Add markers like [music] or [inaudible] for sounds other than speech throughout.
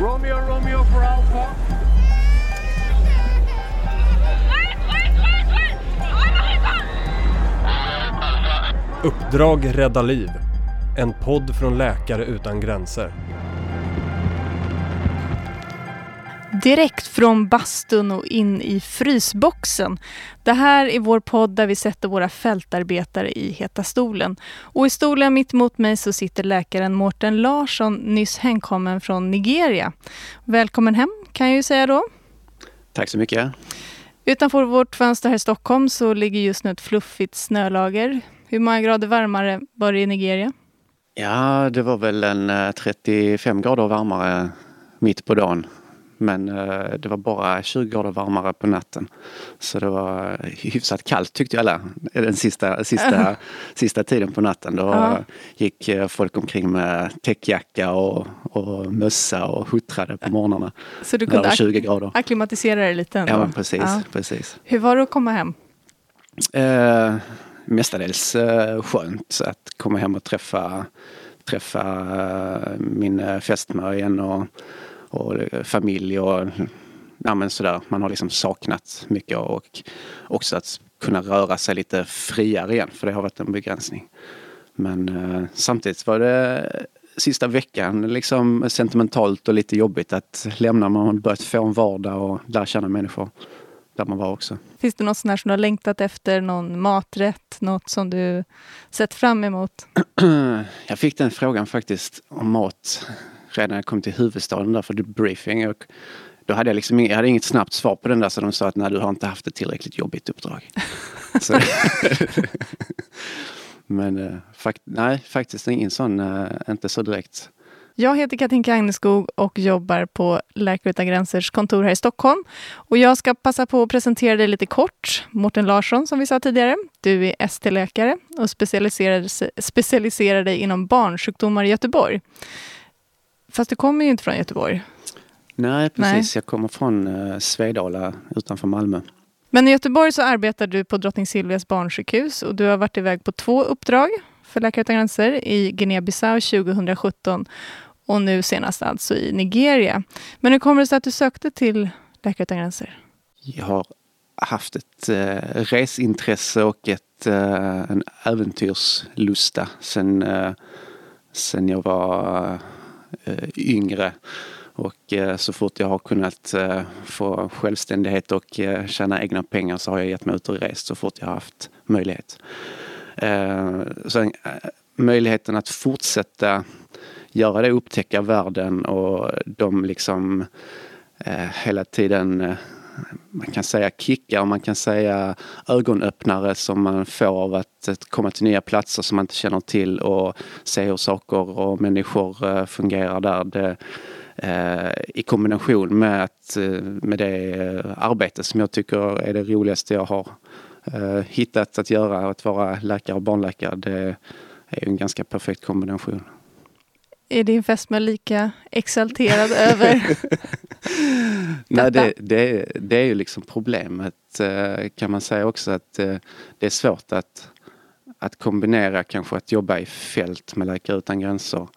Romeo, Romeo for Alpha. Uppdrag rädda liv. En podd från Läkare utan gränser. Direkt från bastun och in i frysboxen. Det här är vår podd där vi sätter våra fältarbetare i heta stolen. Och i stolen mitt emot mig så sitter läkaren Mårten Larsson, nyss hemkommen från Nigeria. Välkommen hem kan jag ju säga då. Tack så mycket. Utanför vårt fönster här i Stockholm så ligger just nu ett fluffigt snölager. Hur många grader varmare var det i Nigeria? Ja, det var väl en 35 grader varmare mitt på dagen. Men det var bara 20 grader varmare på natten. Så det var hyfsat kallt tyckte alla den sista, sista, sista tiden på natten. Då ja. gick folk omkring med täckjacka och, och mössa och huttrade på morgnarna. Så du kunde 20 grader. acklimatisera dig lite ändå? Ja, precis, ja. precis. Hur var det att komma hem? Eh, mestadels eh, skönt att komma hem och träffa, träffa eh, min fästmö igen och, och familj och ja, men sådär. Man har liksom saknat mycket och också att kunna röra sig lite friare igen för det har varit en begränsning. Men eh, samtidigt var det sista veckan liksom sentimentalt och lite jobbigt att lämna. Man har börjat få en vardag och lära känna människor där man var också. Finns det något sånt som du har längtat efter? Någon maträtt? Något som du sett fram emot? [clears throat] Jag fick den frågan faktiskt om mat redan när jag kom till huvudstaden där för debriefing. Och då hade jag liksom jag hade inget snabbt svar på den där så de sa att nej du har inte haft ett tillräckligt jobbigt uppdrag. [laughs] [laughs] Men eh, fakt nej, faktiskt ingen sån, eh, inte så direkt. Jag heter Katinka Agneskog och jobbar på Läkare utan gränsers kontor här i Stockholm. Och jag ska passa på att presentera dig lite kort. Mårten Larsson som vi sa tidigare. Du är ST-läkare och specialiserar, specialiserar dig inom barnsjukdomar i Göteborg. Fast du kommer ju inte från Göteborg. Nej, precis. Nej. Jag kommer från eh, Svedala utanför Malmö. Men i Göteborg så arbetar du på Drottning Silvias barnsjukhus och du har varit iväg på två uppdrag för Läkare utan gränser i Guinea-Bissau 2017 och nu senast alltså i Nigeria. Men hur kommer det sig att du sökte till Läkare utan gränser? Jag har haft ett eh, resintresse och ett, eh, en äventyrslusta sen, eh, sen jag var Eh, yngre. Och eh, så fort jag har kunnat eh, få självständighet och eh, tjäna egna pengar så har jag gett mig ut och rest så fort jag har haft möjlighet. Eh, så eh, möjligheten att fortsätta göra det, upptäcka världen och de liksom eh, hela tiden eh, man kan säga kickar, man kan säga ögonöppnare som man får av att, komma till nya platser som man inte känner till och se hur saker och människor eh, fungerar där. Det, eh, I kombination med, att, eh, med det arbete som jag tycker är det roligaste jag har hittat att göra, att vara läkare och barnläkare. Det är en ganska perfekt kombination. Är din fästmö lika exalterad över [laughs] Nej, det, det, det, är ju liksom problemet eh, kan man säga också att eh, det är svårt att, att kombinera kanske att jobba i fält med Läkare utan gränser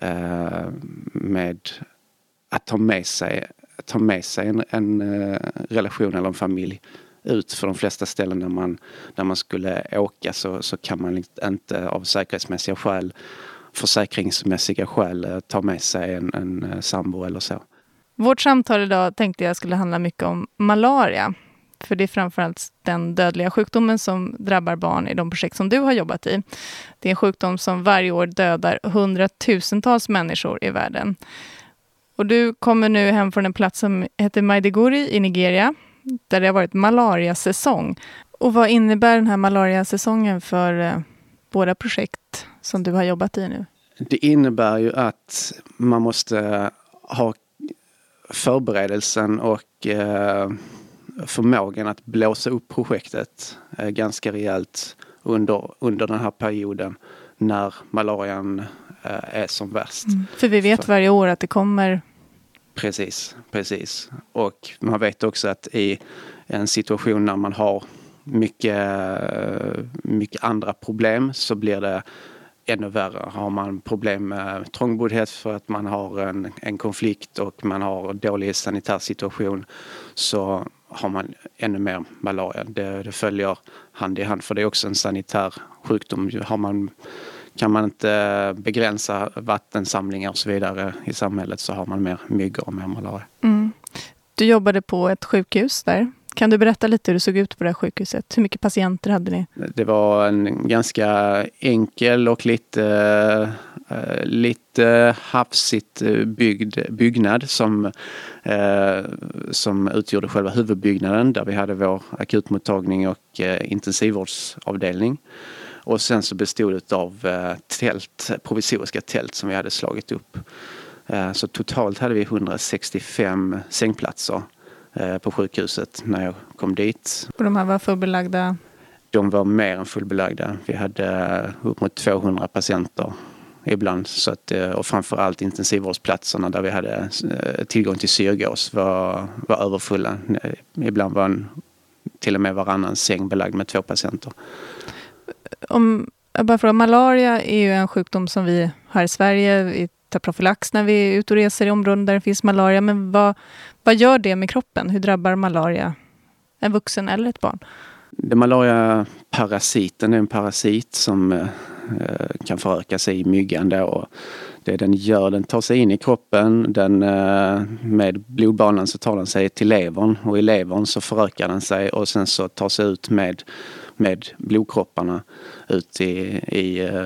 eh, med att ta med sig, ta med sig en, en relation eller en familj ut för de flesta ställen där man, där man skulle åka så, så kan man inte av säkerhetsmässiga skäl försäkringsmässiga skäl eh, ta med sig en, en eh, sambo eller så. Vårt samtal idag tänkte jag skulle handla mycket om malaria. För det är framförallt den dödliga sjukdomen som drabbar barn i de projekt som du har jobbat i. Det är en sjukdom som varje år dödar hundratusentals människor i världen. Och du kommer nu hem från en plats som heter Maiduguri i Nigeria, där det har varit malariasäsong. Och vad innebär den här malariasäsongen för eh, våra projekt som du har jobbat i nu? Det innebär ju att man måste ha förberedelsen och eh, förmågan att blåsa upp projektet eh, ganska rejält under, under den här perioden när malarian eh, är som värst. Mm. För vi vet varje år att det kommer Precis, precis. Och man vet också att i en situation när man har mycket, mycket andra problem så blir det ännu värre. Har man problem med trångboddhet för att man har en, en konflikt och man har dålig sanitär situation så har man ännu mer malaria. Det, det följer hand i hand för det är också en sanitär sjukdom. Har man, kan man inte begränsa vattensamlingar och så vidare i samhället så har man mer myggor och mer malaria. Mm. Du jobbade på ett sjukhus där. Kan du berätta lite hur det såg ut på det här sjukhuset? Hur mycket patienter hade ni? Det var en ganska enkel och lite, eh, lite hafsigt eh, byggd byggnad som, eh, som utgjorde själva huvudbyggnaden där vi hade vår akutmottagning och intensivvårdsavdelning. Och sen så bestod det av tält, provisoriska tält som vi hade slagit upp. Så totalt hade vi 165 sängplatser på sjukhuset när jag kom dit. Och de här var fullbelagda? De var mer än fullbelagda. Vi hade upp mot 200 patienter ibland. Så att, eh, och framförallt intensivvårdsplatserna där vi hade eh, tillgång till syrgas var, var överfulla. Ibland var en, till och med varannan säng belagd med två patienter. Om, jag bara frågar, malaria är ju en sjukdom som vi har i Sverige. Vi ta profylax när vi är ute och reser i områden där det finns malaria. Men vad, vad gör det med kroppen? Hur drabbar malaria en vuxen eller ett barn? Det malariaparasiten är en parasit som eh, eh, kan föröka sig i myggan. Då. Och det den gör, den tar sig in i kroppen. Den, eh, med blodbanan så tar den sig till levern och i levern så förökar den sig och sen så tar sig ut med med blodkropparna ut i, i, eh,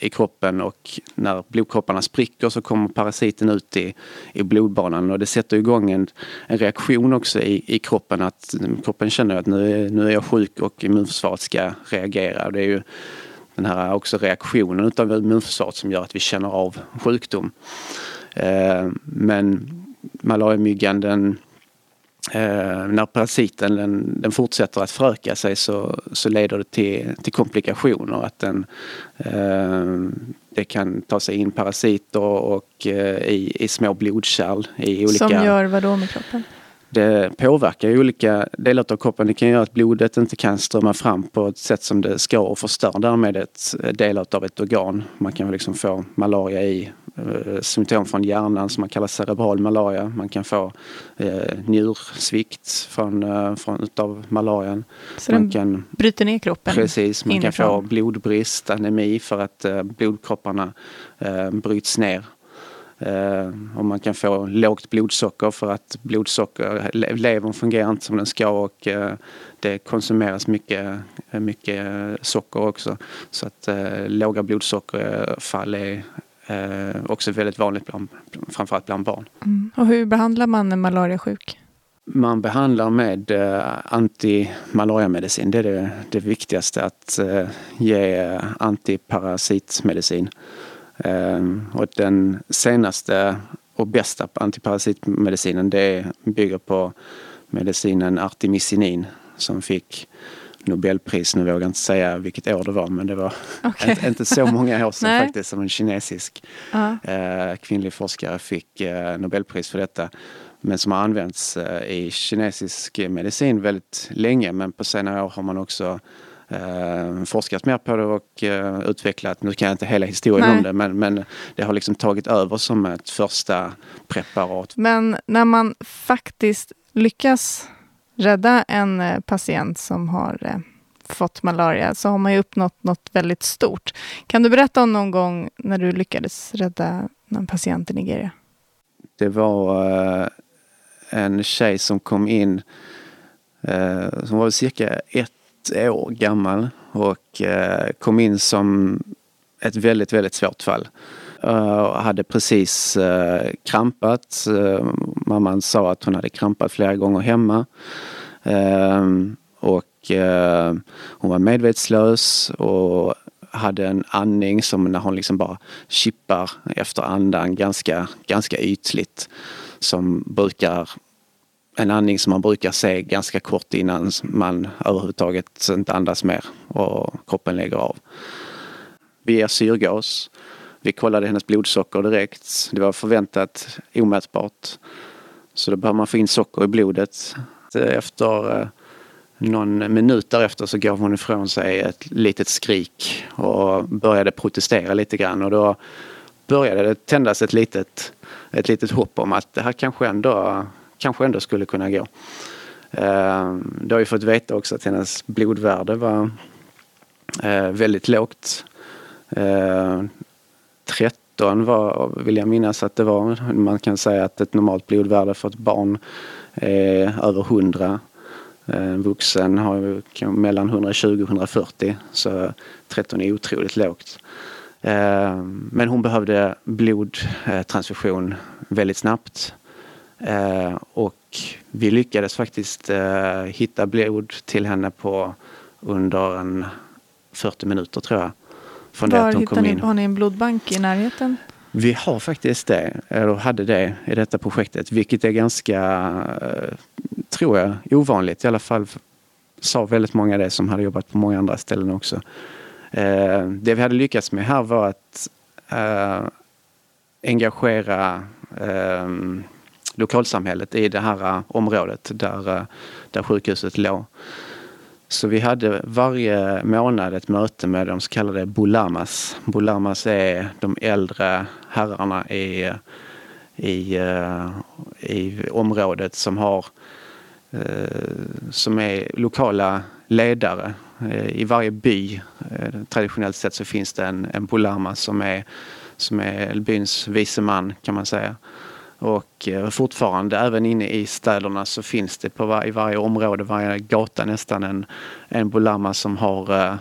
i kroppen och när blodkropparna spricker så kommer parasiten ut i, i blodbanan och det sätter igång en, en reaktion också i, i kroppen att kroppen känner att nu är, nu är jag sjuk och immunförsvaret ska reagera. Det är ju den här också reaktionen utav immunförsvaret som gör att vi känner av sjukdom. Eh, men malariamyggan den Eh, när parasiten den, den, fortsätter att föröka sig så, så leder det till, till komplikationer. Att den, eh, det kan ta sig in parasiter och, eh, i, i små blodkärl. I olika, Som gör vad då med kroppen? Det påverkar olika delar av kroppen. Det kan göra att blodet inte kan strömma fram på ett sätt som det ska och förstör därmed ett delar av ett organ. Man kan liksom få malaria i symptom från hjärnan som man kallar cerebral malaria. Man kan få eh, njursvikt från, eh, från, utav malarian. Så man den kan, bryter ner kroppen? Precis, man inifrån. kan få blodbrist, anemi för att eh, blodkropparna eh, bryts ner. Eh, och man kan få lågt blodsocker för att blodsocker, levern fungerar inte som den ska och eh, det konsumeras mycket, mycket socker också. Så att eh, låga blodsockerfall är Eh, också väldigt vanligt bland, framförallt bland barn. Mm. Och hur behandlar man en malariasjuk? Man behandlar med eh, antimalariamedicin. Det är det, det viktigaste, att eh, ge antiparasitmedicin. Eh, och den senaste och bästa antiparasitmedicinen det bygger på medicinen artemisinin som fick Nobelpris. Nu vågar jag inte säga vilket år det var men det var [laughs] okay. inte, inte, så många år sedan [laughs] faktiskt som en kinesisk uh kvinnlig forskare fick eh, Nobelpris för detta. Men som har använts eh, i kinesisk medicin väldigt länge men på senare år har man också eh, forskat mer på det och eh, utvecklat, nu kan jag inte hela historien Nej. om det, men, men det har liksom tagit över som ett första preparat. Men när man faktiskt lyckas rädda en eh, patient som har eh, fått malaria så har man ju uppnått något väldigt stort. Kan du berätta om någon gång när du lyckades rädda en patient i Nigeria? Det var eh, en tjej som kom in som var cirka ett år gammal och kom in som ett väldigt, väldigt svårt fall. Hade precis krampat. Mamman sa att hon hade krampat flera gånger hemma. Ehm, och eh, hon var medvetslös och hade en andning som när hon liksom bara chippar efter andan ganska, ganska ytligt. Som brukar en andning som man brukar se ganska kort innan man överhuvudtaget inte andas mer och kroppen lägger av. Vi ger syrgas vi kollade hennes blodsocker direkt. Det var förväntat omätbart. Så då behöver man få in socker i blodet. Efter eh, någon minut därefter så gav hon ifrån sig ett litet skrik och började protestera lite grann och då började det tändas ett litet, ett litet hopp om att det här kanske ändå, kanske ändå skulle kunna gå. Eh, då har vi fått veta också att hennes blodvärde var eh, väldigt lågt. 13 var, vill jag minnas att det var. Man kan säga att ett normalt blodvärde för ett barn är över 100. En eh, vuxen har mellan 120 och 140 så 13 är otroligt lågt. Eh, men hon behövde blodtransfusion väldigt snabbt. Eh, och vi lyckades faktiskt hitta blod till henne på under en 40 minuter tror jag. Från Var det hittar ni, har ni en blodbank i närheten? Vi har faktiskt det, eller hade det i detta projektet, vilket är ganska, tror jag, ovanligt. I alla fall sa väldigt många det som hade jobbat på många andra ställen också. Eh, det vi hade lyckats med här var att eh, engagera eh, lokalsamhället i det här området där, där sjukhuset låg. Så vi hade varje månad ett möte med de så kallade bolamas. Bolamas är de äldre herrarna i, i, eh, i området som har eh, som är lokala ledare eh, I varje by traditionellt sett så finns det en, en Bolama som är, som är byns vise man kan man säga. Och eh, fortfarande även inne i städerna så finns det på var, i varje område, varje gata nästan en, en Bolama som har eh,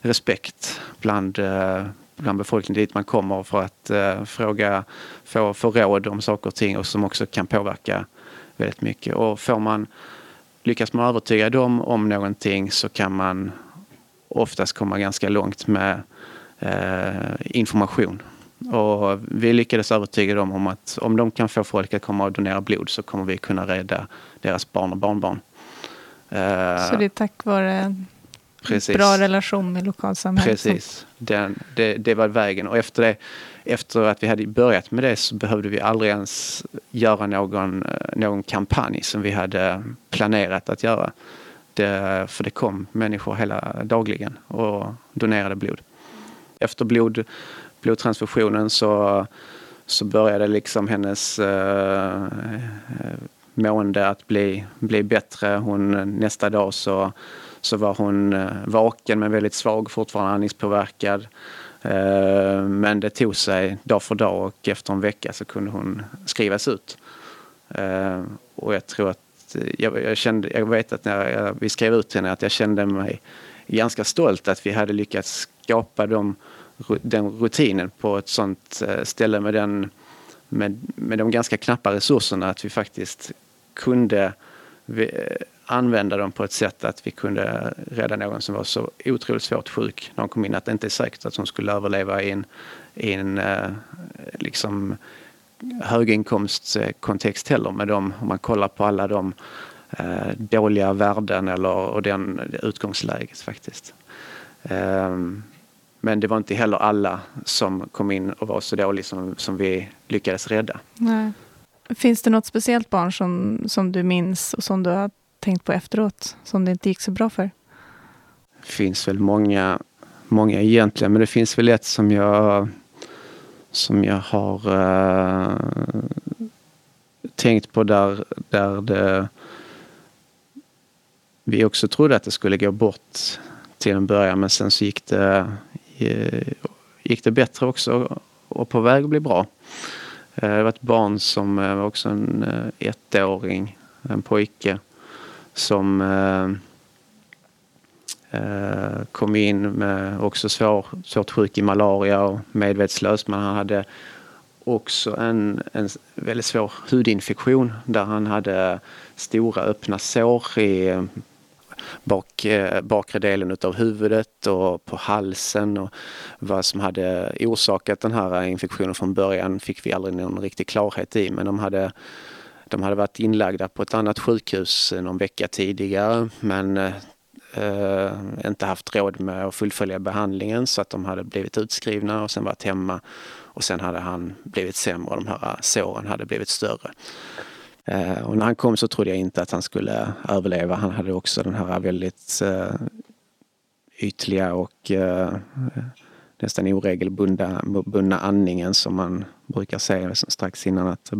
respekt bland, eh, bland befolkningen dit man kommer för att fråga, få, få råd om saker och ting och som också kan påverka väldigt mycket. Och får man lyckas man övertyga dem om någonting så kan man oftast komma ganska långt med eh, information. Och vi lyckades övertyga dem om att om de kan få folk att komma och donera blod så kommer vi kunna rädda deras barn och barnbarn. Eh, så det är tack vare en Precis. bra relation med lokalsamhället? Precis, Den, det, det var vägen. Och efter det efter att vi hade börjat med det så behövde vi aldrig ens göra någon, eh, någon kampanj som vi hade planerat att göra. Det, för det kom människor hela dagligen och donerade blod. Efter blod, blodtransfusionen så, så började liksom hennes eh, eh, mående att bli, bli bättre. Hon, nästa dag så, så var hon eh, vaken men väldigt svag, fortfarande andningspåverkad. Eh, men det tog sig dag för dag och efter en vecka så kunde hon skrivas ut. Eh, och jag tror att eh, jag, jag kände, jag vet att när jag, vi skrev ut henne att jag kände mig ganska stolt att vi hade lyckats skapa de den rutinen på ett sånt eh, ställe med, den, med, med de ganska knappa resurserna att vi faktiskt kunde eh, använda dem på ett sätt att vi kunde rädda någon som var så otroligt svårt sjuk när hon kom in att det inte är säkert att hon skulle överleva i en, i en eh, liksom höginkomstkontext heller med dem, om man kollar på alla de eh, dåliga värden eller och den utgångsläget faktiskt. Ehm, men det var inte heller alla som kom in och var så dåliga som, som vi lyckades rädda. Nej. Finns det något speciellt barn som, som du minns och som du har tänkt på efteråt som det inte gick så bra för? Det finns väl många, många egentligen, men det finns väl ett som jag som jag har uh, tänkt på där, där det, vi också trodde att det skulle gå bort till en början men sen så gick det, Eh, gick det bättre också och på väg att bli bra. Eh, det var ett barn som eh, var också en ettåring, en pojke som kom in med också svår, svårt sjuk i malaria och medvetslös. Men han hade också en, en väldigt svår hudinfektion där han hade stora öppna sår i bak, eh, bakre delen av huvudet och på halsen. Och vad som hade orsakat den här infektionen från början fick vi aldrig någon riktig klarhet i. Men de hade de hade varit inlagda på ett annat sjukhus någon vecka tidigare men eh, inte haft råd med att fullfölja behandlingen så att de hade blivit utskrivna och sen varit hemma och sen hade han blivit sämre och de här såren hade blivit större. Eh, och när han kom så trodde jag inte att han skulle överleva. Han hade också den här väldigt eh, ytliga och eh, nästan oregelbundna andningen som man brukar se strax innan att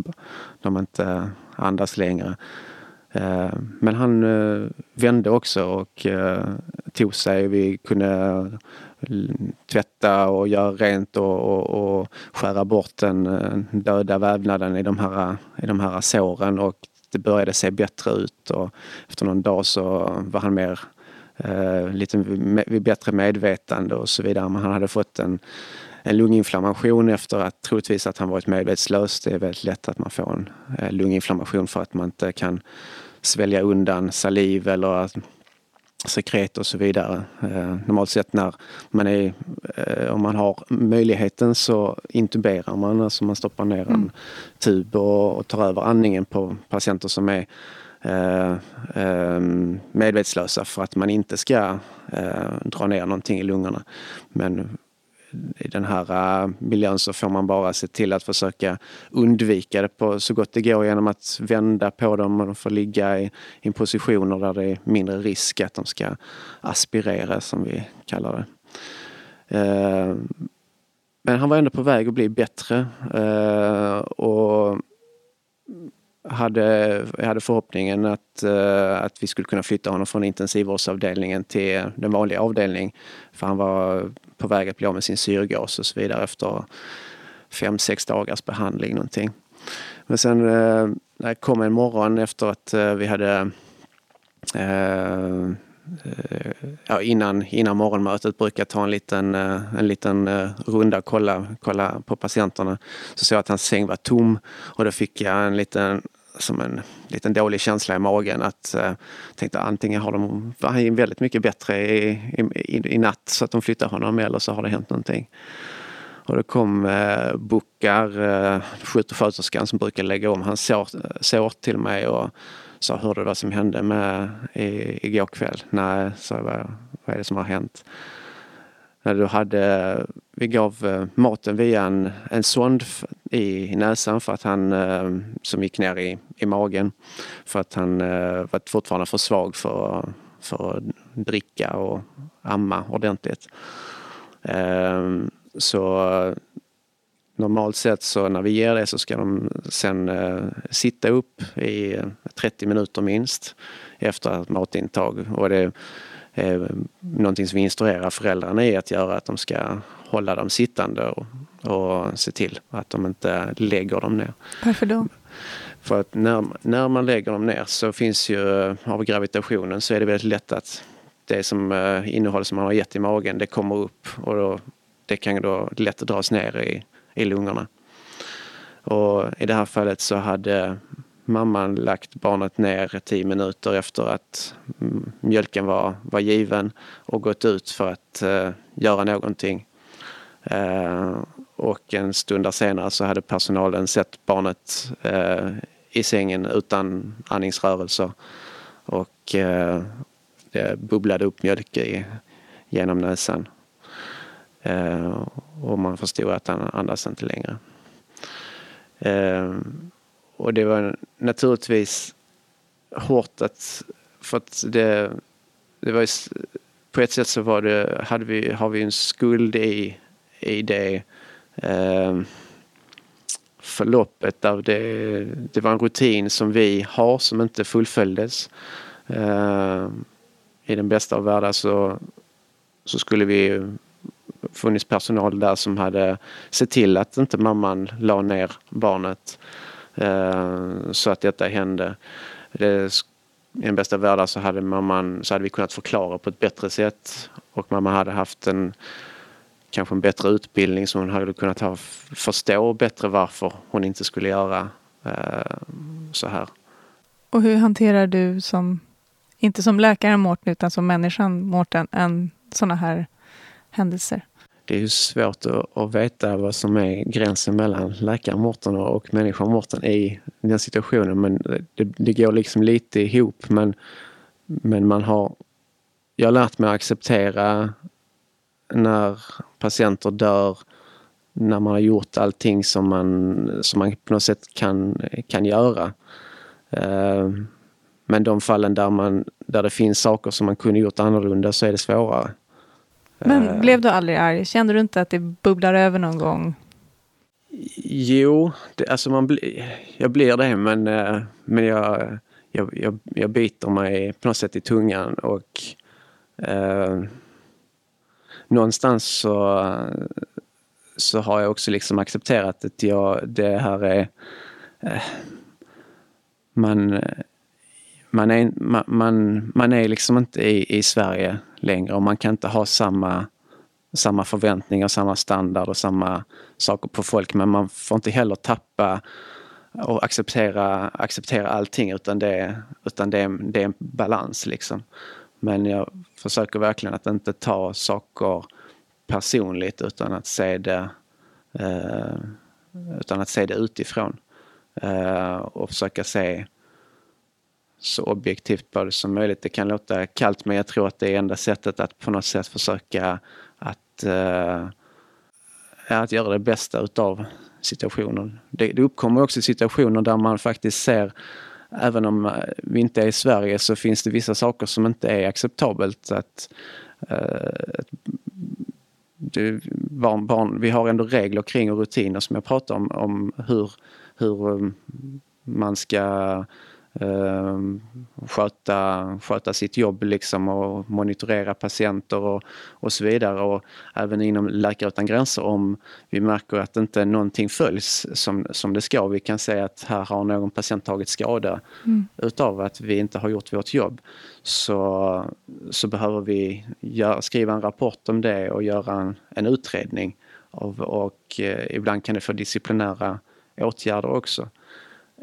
de inte eh, andas längre. Eh, men han eh, vände också och eh, tog sig. Vi kunde tvätta och göra rent och, och, och skära bort den döda vävnaden i de, här, i de här såren och det började se bättre ut. Och efter någon dag så var han mer lite vid bättre medvetande och så vidare. Men han hade fått en, en lunginflammation efter att troligtvis att han varit medvetslös. Det är väldigt lätt att man får en lunginflammation för att man inte kan svälja undan saliv eller sekret och så vidare. Eh, normalt sett när man är, eh, om man har möjligheten så intuberar man, alltså man stoppar ner en mm. tub och, och, tar över andningen på patienter som är eh, eh, medvetslösa för att man inte ska eh, dra ner någonting i lungorna. Men i den här eh, miljön så får man bara se till att försöka undvika det på så gott det går genom att vända på dem och de får ligga i, i positioner där det är mindre risk att de ska aspirera som vi kallar det. Eh, men han var ändå på väg att bli bättre eh, och hade, jag hade förhoppningen att, att vi skulle kunna flytta honom från intensivvårdsavdelningen till den vanliga avdelningen. För han var på väg att bli av med sin syrgas och så vidare efter fem, sex dagars behandling någonting. Men sen eh, det kom en morgon efter att eh, vi hade eh, eh ja, innan, innan morgonmötet brukar jag ta en liten, eh, en liten eh, runda och kolla, kolla på patienterna. Så såg jag att hans säng var tom och då fick jag en liten som en liten dålig känsla i magen att eh, tänkte antingen har de, var han väldigt mycket bättre i, i, i, natt så att de flyttar honom eller så har det hänt någonting. Och då kom eh, Bukar, eh, sjuksköterskan som brukar lägga om, hans sår, eh, sår till mig och sa hörde du vad som hände med i, igår kväll? Nej, sa jag, vad, vad är det som har hänt? När du hade, vi gav eh, maten via en, en sond i näsan för att han, eh, som gick ner i, i magen. För att han eh, var fortfarande för svag för, för att dricka och amma ordentligt. Ehm, så normalt sett så när vi ger det så ska de sen sitta upp i 30 minuter minst efter ett matintag. Och det, eh, någonting som vi instruerar föräldrarna i att göra, att de ska hålla dem sittande och, och se till att de inte lägger dem ner. Varför då? För att när, när man lägger dem ner så finns ju, av gravitationen så är det väldigt lätt att det som eh, innehåll som man har gett i magen det kommer upp och då, det kan då lätt dras ner i, i lungorna. Och i det här fallet så hade mamman lagt barnet ner tio minuter efter att mm, mjölken var, var given och gått ut för att eh, göra någonting. Eh, och en stund senare så hade personalen sett barnet eh, i sängen utan andningsrörelser och eh, det bubblade upp mjölk i, genom näsan. Eh, och man förstod att han andas inte längre. Eh, och det var naturligtvis hårt att, för att det, det var på ett sätt så var det, hade vi, har vi en skuld i, i det eh, förloppet där det, det var en rutin som vi har som inte fullföljdes. Eh, I den bästa av världar så, så skulle vi funnits personal där som hade sett till att inte mamman la ner barnet. Eh, så att detta hände. Det, I den bästa världen så hade, mamman, så hade vi kunnat förklara på ett bättre sätt och mamma hade haft en kanske en bättre utbildning så hon hade kunnat ha, förstå bättre varför hon inte skulle göra eh, så här. Och hur hanterar du som, inte som läkaren Mårten utan som människan Mårten, en sådana här händelser? Det är ju svårt att, att veta vad som är gränsen mellan läkarmorten Mårten och människan Mårten i den situationen. Men det, det går liksom lite ihop. Men, men man har... Jag har lärt mig att acceptera när patienter dör när man har gjort allting som man, som man på något sätt kan, kan göra. Eh, men de fallen där, man, där det finns saker som man kunde gjort annorlunda så är det svårare. Men Eh, blev du aldrig arg? Kände du inte att det bubblar över någon gång? Jo, det, alltså man bli, jag blir det men, eh, men jag, jag, jag, jag biter mig på något sätt i tungan och eh, någonstans så, så har jag också liksom accepterat att jag, det här är eh, man, man, är, man, man, man är liksom inte i, i Sverige längre och man kan inte ha samma samma förväntningar, samma standard och samma saker på folk. Men man får inte heller tappa och acceptera, acceptera allting utan det, utan det, är, det är en balans liksom. Men jag försöker verkligen att inte ta saker personligt utan att se det, eh, utan att se det utifrån. Eh, och försöka se så objektivt på det som möjligt. Det kan låta kallt men jag tror att det är enda sättet att på något sätt försöka att, uh, att göra det bästa utav situationen. Det, det uppkommer också situationer där man faktiskt ser, även om eh, vi inte är i Sverige så finns det vissa saker som inte är acceptabelt. Att, uh, du, barn, barn, vi har ändå regler kring och rutiner som jag pratar om, om hur, hur mm, man ska eh, sköta, sköta sitt jobb liksom och monitorera patienter och, och så vidare. Och även inom Läkare utan gränser om vi märker att inte någonting följs som, som det ska. Vi kan säga att här har någon patient tagit skada mm. utav att vi inte har gjort vårt jobb. Så, så behöver vi gör, skriva en rapport om det och göra en, en utredning. Av, och eh, ibland kan det få disciplinära åtgärder också.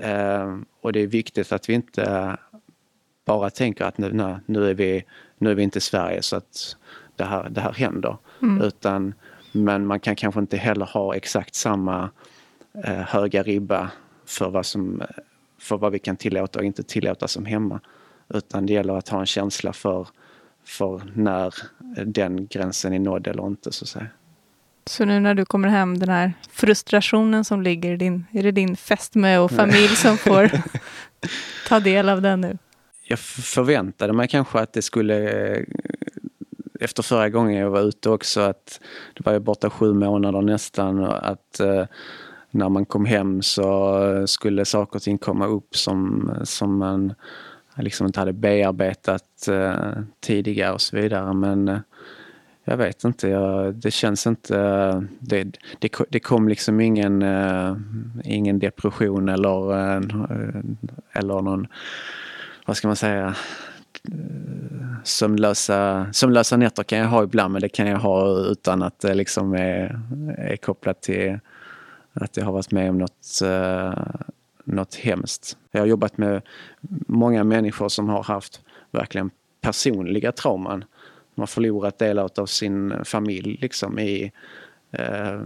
Uh, och det är viktigt att vi inte bara tänker att nu, nu, är, vi, nu är vi inte i Sverige så att det här, det här händer. Mm. Utan, men man kan kanske inte heller ha exakt samma uh, höga ribba för vad, som, för vad vi kan tillåta och inte tillåta som hemma. Utan det gäller att ha en känsla för, för när den gränsen är nådd eller inte så att säga. Så nu när du kommer hem, den här frustrationen som ligger i din, är det din fästmö och familj som får [laughs] ta del av den nu? Jag förväntade mig kanske att det skulle, efter förra gången jag var ute också, att det var ju borta sju månader nästan, att eh, när man kom hem så skulle saker och ting komma upp som, som man liksom inte hade bearbetat eh, tidigare och så vidare. Men jag vet inte, jag, det känns inte... Det, det, det kom liksom ingen, uh, ingen depression eller, uh, eller någon, vad ska man säga, eh, sömnlösa, sömnlösa nätter kan jag ha ibland men det kan jag ha utan att det liksom är, är kopplat till att jag har varit med om något, uh, något hemskt. Jag har jobbat med många människor som har haft verkligen personliga trauman de har förlorat delar av sin familj liksom i, eh,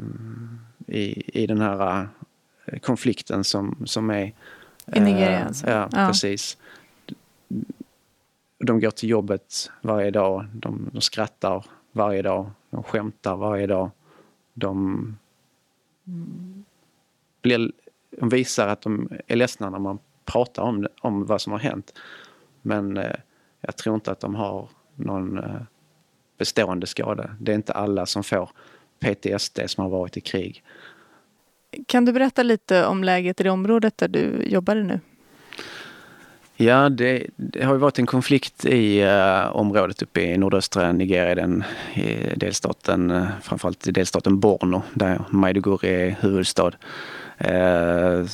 i, i den här eh, konflikten som, som är... I Nigeria eh, alltså? Ja, ja, precis. De går till jobbet varje dag, de, de skrattar varje dag, de skämtar varje dag. De, blir, de visar att de är ledsna när man pratar om, om vad som har hänt. Men eh, jag tror inte att de har någon eh, bestående skada. Det är inte alla som får PTSD som har varit i krig. Kan du berätta lite om läget i det området där du jobbade nu? Ja, det, det har ju varit en konflikt i uh, området uppe i nordöstra Nigeria, den i delstaten, uh, framförallt i delstaten Borno, där Maiduguri är huvudstad. Uh,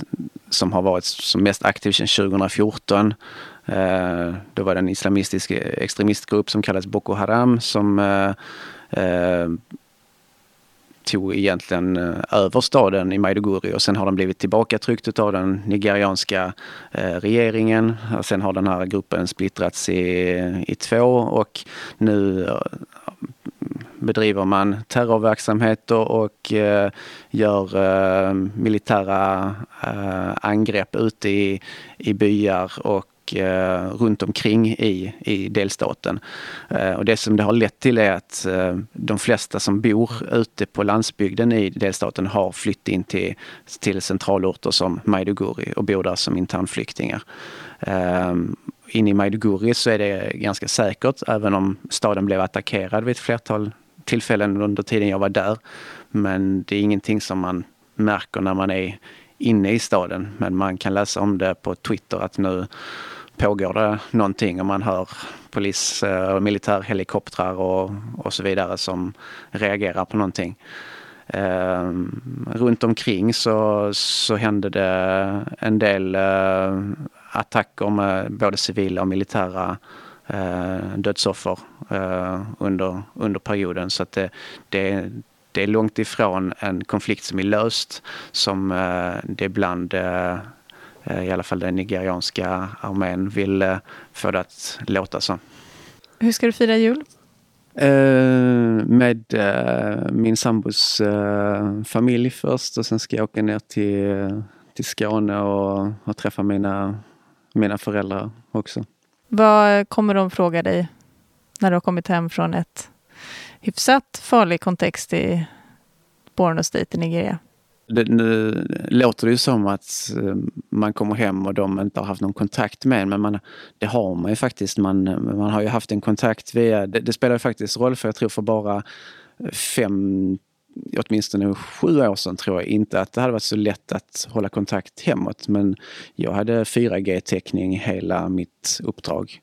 som har varit som mest aktiv sedan 2014. Eh, då var det en islamistisk eh, extremistgrupp som kallades Boko Haram som eh, tog egentligen över staden i Maiduguri och sen har den blivit tillbakatryckt av den nigerianska regeringen. Och sen har den här gruppen splittrats i, i två och nu bedriver man terrorverksamheter och, och gör militära angrepp ute i, i byar och och eh, runt omkring i, i delstaten. Eh, och det som det har lett till är att eh, de flesta som bor ute på landsbygden i delstaten har flytt in till, till centralorter som Maiduguri och bor där som internflyktingar. Eh, inne i Maiduguri så är det ganska säkert, även om staden blev attackerad vid ett flertal tillfällen under tiden jag var där. Men det är ingenting som man märker när man är inne i staden. Men man kan läsa om det på Twitter att nu pågår det någonting och man hör polis eh, och militärhelikoptrar och, och så vidare som reagerar på någonting. Eh, runt omkring så, så hände det en del eh, attacker med både civila och militära eh, dödsoffer eh, under, under perioden. Så att det, det, det är långt ifrån en konflikt som är löst som eh, det ibland eh, i alla fall den nigerianska armén vill eh, få det att låta som. Hur ska du fira jul? Uh, med uh, min sambos uh, familj först och sen ska jag åka ner till, till Skåne och, och träffa mina, mina föräldrar också. Vad kommer de fråga dig när du har kommit hem från ett hyfsat farlig kontext i Borno State i Nigeria? Det, nu låter det ju som att eh, man kommer hem och de inte har haft någon kontakt med en, men man, det har man ju faktiskt. Man, man har ju haft en kontakt via, det, det spelar ju faktiskt roll för jag tror för bara fem åtminstone sju år sedan tror jag inte att det hade varit så lätt att hålla kontakt hemåt. Men jag hade 4G-täckning hela mitt uppdrag.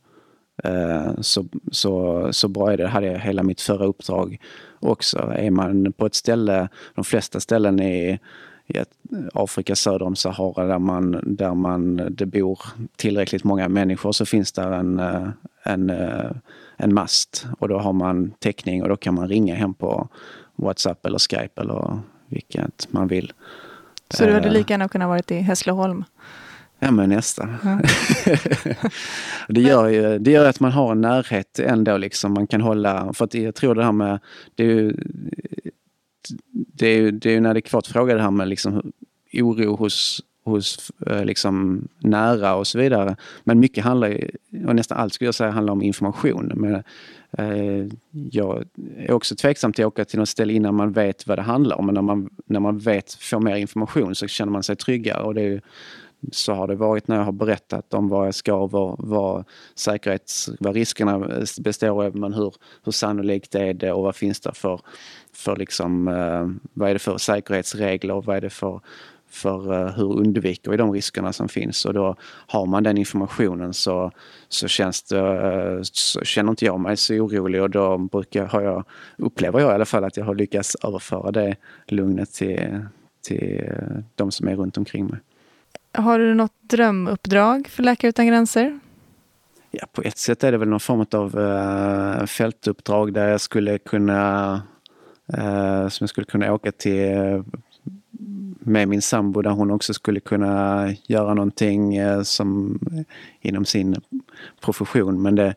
Eh, så, så, så bra är det. hade jag hela mitt förra uppdrag också. Är man på ett ställe, de flesta ställen i, i Afrika söder om Sahara där, man, där man, det bor tillräckligt många människor så finns där en, eh, en, eh, en mast och då har man täckning och då kan man ringa hem på Whatsapp eller Skype eller vilket man vill. Så du hade lika gärna kunnat varit i Hässleholm? Ja men nästan. Ja. [laughs] det, gör ju, det gör att man har en närhet ändå liksom. Man kan hålla, för att jag tror det här med, det är ju, det är ju, det är en adekvat fråga det här med liksom oro hos, hos eh, liksom nära och så vidare. Men mycket handlar ju, och nästan allt skulle jag säga handlar om information. Men, eh, jag är också tveksam till att åka till något ställe innan man vet vad det handlar om. Men när man, när man vet, får mer information så känner man sig tryggare. Och det är, så har det varit när jag har berättat om vad jag ska, vad, vad, säkerhets, vad riskerna består av, men hur, hur sannolikt är det och vad finns det för, för liksom, eh, vad är det för säkerhetsregler och vad är det för, för eh, hur undviker vi de riskerna som finns och då har man den informationen så, så, känns det, eh, så känner inte jag mig så orolig och då brukar, har jag, upplever jag i alla fall att jag har lyckats överföra det lugnet till, till de som är runt omkring mig. Har du något drömuppdrag för Läkare Utan Gränser? Ja, på ett sätt är det väl någon form av uh, fältuppdrag där jag skulle kunna uh, som jag skulle kunna åka till uh, med min sambo där hon också skulle kunna göra någonting uh, som inom sin profession. Men det,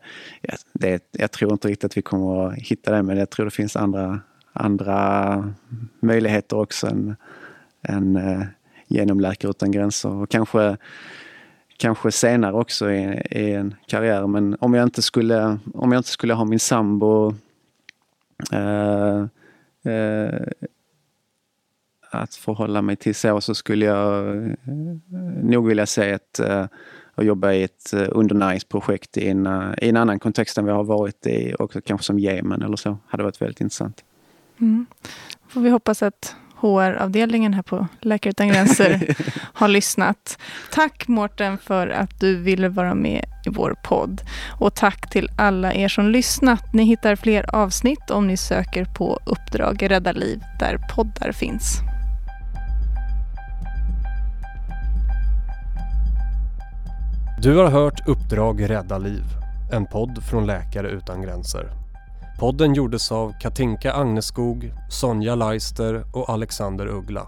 det, jag tror inte riktigt att vi kommer att hitta det, men jag tror det finns andra, andra möjligheter också än, än genom Läkare Utan Gränser och kanske, kanske senare också i, i, en karriär. Men om jag inte skulle, om jag inte skulle ha min sambo eh, eh, att förhålla mig till så, så skulle jag eh, nog vilja se eh, att eh, jobba i ett eh, undernäringsprojekt i en, eh, i en annan kontext än vi har varit i, också kanske som Jemen eller så. hade varit väldigt intressant. Mm. Får vi hoppas att HR-avdelningen här på Läkare Utan Gränser [laughs] har lyssnat. Tack Mårten för att du ville vara med i vår podd. Och tack till alla er som lyssnat. Ni hittar fler avsnitt om ni söker på Uppdrag Rädda Liv där poddar finns. Du har hört Uppdrag Rädda Liv, en podd från Läkare Utan Gränser. Podden gjordes av Katinka Agneskog, Sonja Leister och Alexander Uggla.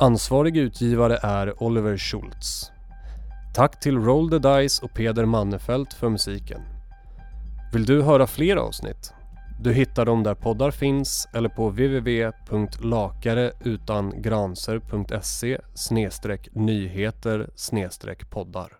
Ansvarig utgivare är Oliver Schultz. Tack till Roll the Dice och Peder Mannefelt för musiken. Vill du höra fler avsnitt? Du hittar dem där poddar finns eller på www.lakareutangranser.se nyheter poddar.